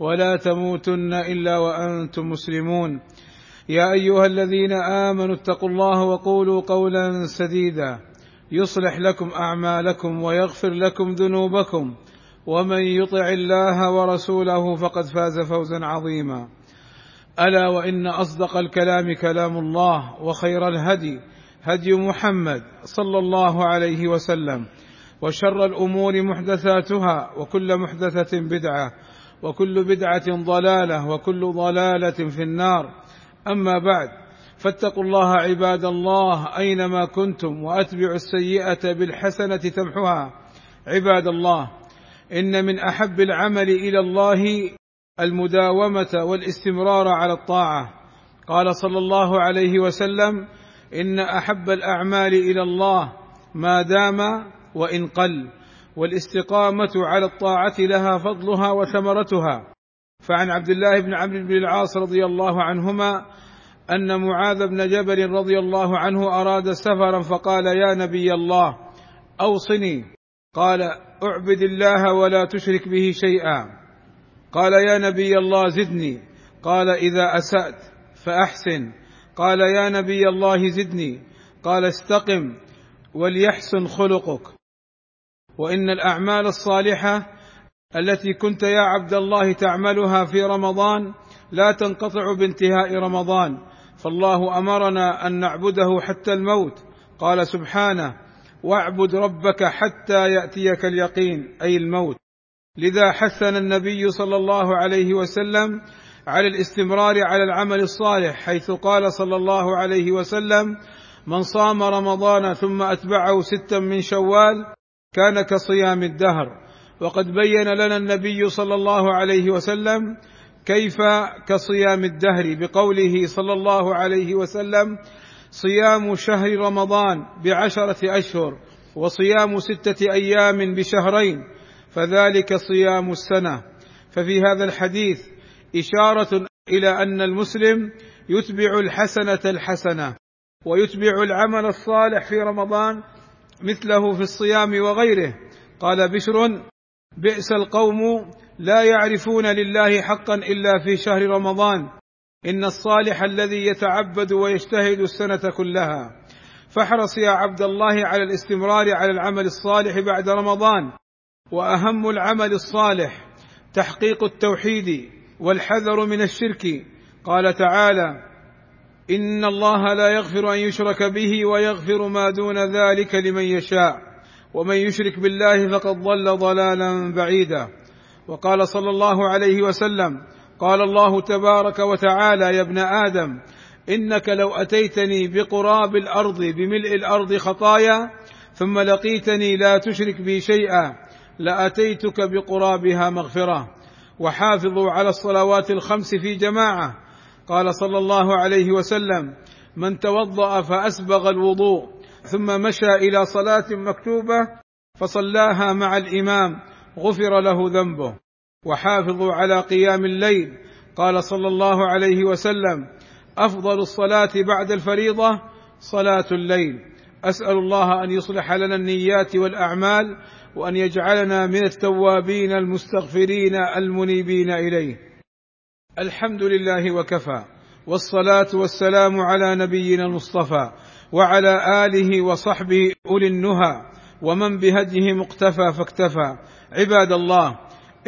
ولا تموتن إلا وأنتم مسلمون. يا أيها الذين آمنوا اتقوا الله وقولوا قولا سديدا. يصلح لكم أعمالكم ويغفر لكم ذنوبكم. ومن يطع الله ورسوله فقد فاز فوزا عظيما. ألا وإن أصدق الكلام كلام الله وخير الهدي هدي محمد صلى الله عليه وسلم. وشر الأمور محدثاتها وكل محدثة بدعة وكل بدعة ضلالة وكل ضلالة في النار. أما بعد فاتقوا الله عباد الله أينما كنتم وأتبعوا السيئة بالحسنة تمحها عباد الله إن من أحب العمل إلى الله المداومة والاستمرار على الطاعة. قال صلى الله عليه وسلم إن أحب الأعمال إلى الله ما دام وإن قل. والاستقامة على الطاعة لها فضلها وثمرتها. فعن عبد الله بن عمرو بن العاص رضي الله عنهما أن معاذ بن جبل رضي الله عنه أراد سفرا فقال يا نبي الله أوصني. قال أعبد الله ولا تشرك به شيئا. قال يا نبي الله زدني. قال إذا أسأت فأحسن. قال يا نبي الله زدني. قال استقم وليحسن خلقك. وإن الأعمال الصالحة التي كنت يا عبد الله تعملها في رمضان لا تنقطع بانتهاء رمضان. فالله أمرنا أن نعبده حتى الموت. قال سبحانه واعبد ربك حتى يأتيك اليقين أي الموت. لذا حثنا النبي صلى الله عليه وسلم على الاستمرار على العمل الصالح حيث قال صلى الله عليه وسلم من صام رمضان ثم أتبعه ستا من شوال كان كصيام الدهر. وقد بين لنا النبي صلى الله عليه وسلم كيف كصيام الدهر بقوله صلى الله عليه وسلم صيام شهر رمضان بعشرة أشهر وصيام ستة أيام بشهرين فذلك صيام السنة. ففي هذا الحديث إشارة إلى أن المسلم يتبع الحسنة الحسنة ويتبع العمل الصالح في رمضان مثله في الصيام وغيره. قال بشر بئس القوم لا يعرفون لله حقا إلا في شهر رمضان. إن الصالح الذي يتعبد ويجتهد السنة كلها. فاحرص يا عبد الله على الاستمرار على العمل الصالح بعد رمضان. وأهم العمل الصالح تحقيق التوحيد والحذر من الشرك. قال تعالى إن الله لا يغفر أن يشرك به ويغفر ما دون ذلك لمن يشاء. ومن يشرك بالله فقد ضل ضلالا بعيدا. وقال صلى الله عليه وسلم قال الله تبارك وتعالى يا ابن آدم إنك لو أتيتني بقراب الأرض بملء الأرض خطايا ثم لقيتني لا تشرك بي شيئا لأتيتك بقرابها مغفرة. وحافظوا على الصلوات الخمس في جماعة. قال صلى الله عليه وسلم من توضأ فأسبغ الوضوء ثم مشى إلى صلاة مكتوبة فصلاها مع الإمام غفر له ذنبه. وحافظوا على قيام الليل قال صلى الله عليه وسلم أفضل الصلاة بعد الفريضة صلاة الليل. أسأل الله أن يصلح لنا النيات والأعمال وأن يجعلنا من التوابين المستغفرين المنيبين إليه. الحمد لله وكفى والصلاة والسلام على نبينا المصطفى وعلى آله وصحبه أولي النهى ومن بهديه مقتفى فاكتفى. عباد الله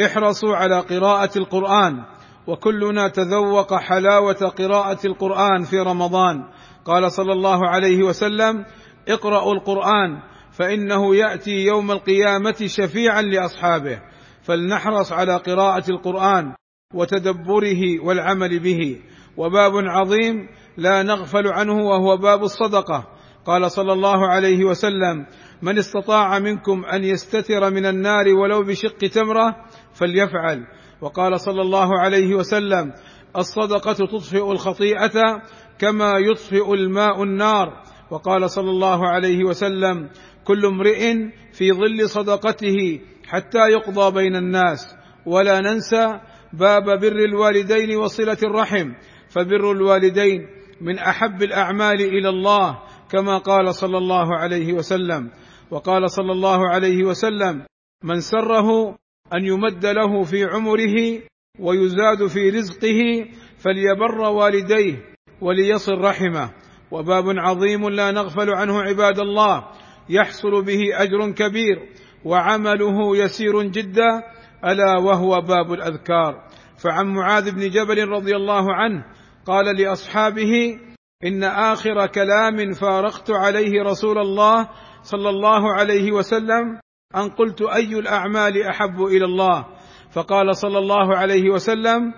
احرصوا على قراءة القرآن وكلنا تذوق حلاوة قراءة القرآن في رمضان. قال صلى الله عليه وسلم اقرأوا القرآن فإنه يأتي يوم القيامة شفيعا لأصحابه. فلنحرص على قراءة القرآن وتدبره والعمل به. وباب عظيم لا نغفل عنه وهو باب الصدقة. قال صلى الله عليه وسلم من استطاع منكم أن يستتر من النار ولو بشق تمرة فليفعل. وقال صلى الله عليه وسلم الصدقة تطفئ الخطيئة كما يطفئ الماء النار. وقال صلى الله عليه وسلم كل امرئ في ظل صدقته حتى يقضى بين الناس. ولا ننسى باب بر الوالدين وصلة الرحم. فبر الوالدين من أحب الأعمال إلى الله كما قال صلى الله عليه وسلم. وقال صلى الله عليه وسلم من سره أن يمد له في عمره ويزاد في رزقه فليبر والديه وليصل رحمه. وباب عظيم لا نغفل عنه عباد الله يحصل به أجر كبير وعمله يسير جدا ألا وهو باب الأذكار. فعن معاذ بن جبل رضي الله عنه قال لأصحابه إن آخر كلام فارقت عليه رسول الله صلى الله عليه وسلم أن قلت أي الأعمال أحب إلى الله؟ فقال صلى الله عليه وسلم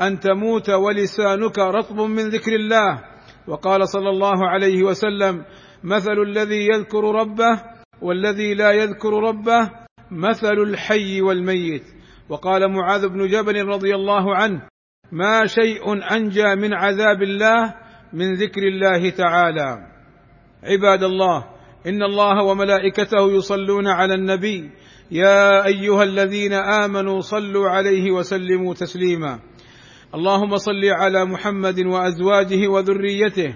أن تموت ولسانك رطب من ذكر الله. وقال صلى الله عليه وسلم مثل الذي يذكر ربه والذي لا يذكر ربه مثل الحي والميت. وقال معاذ بن جبل رضي الله عنه ما شيء أنجى من عذاب الله من ذكر الله تعالى. عباد الله إن الله وملائكته يصلون على النبي يا أيها الذين آمنوا صلوا عليه وسلموا تسليما. اللهم صل على محمد وأزواجه وذريته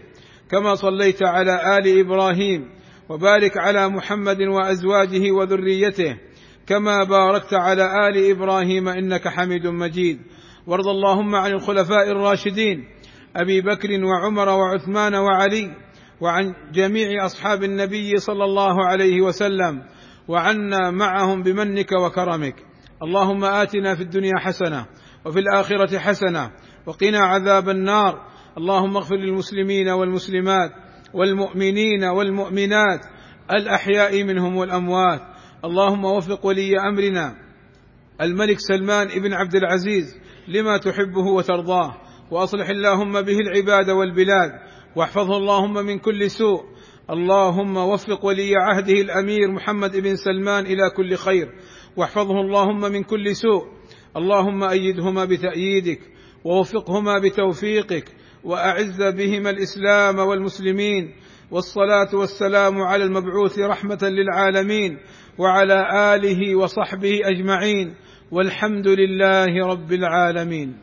كما صليت على آل إبراهيم وبارك على محمد وأزواجه وذريته. كما باركت على آل إبراهيم إنك حميد مجيد. وارض اللهم عن الخلفاء الراشدين أبي بكر وعمر وعثمان وعلي وعن جميع أصحاب النبي صلى الله عليه وسلم وعنا معهم بمنك وكرمك. اللهم آتنا في الدنيا حسنة وفي الآخرة حسنة وقنا عذاب النار. اللهم اغفر للمسلمين والمسلمات والمؤمنين والمؤمنات الأحياء منهم والأموات. اللهم وفق ولي أمرنا. الملك سلمان بن عبد العزيز لما تحبه وترضاه. وأصلح اللهم به العباد والبلاد. واحفظه اللهم من كل سوء. اللهم وفق ولي عهده الأمير محمد بن سلمان إلى كل خير. واحفظه اللهم من كل سوء. اللهم أيدهما بتأييدك ووفقهما بتوفيقك وأعز بهما الإسلام والمسلمين. والصلاة والسلام على المبعوث رحمة للعالمين وعلى آله وصحبه أجمعين والحمد لله رب العالمين.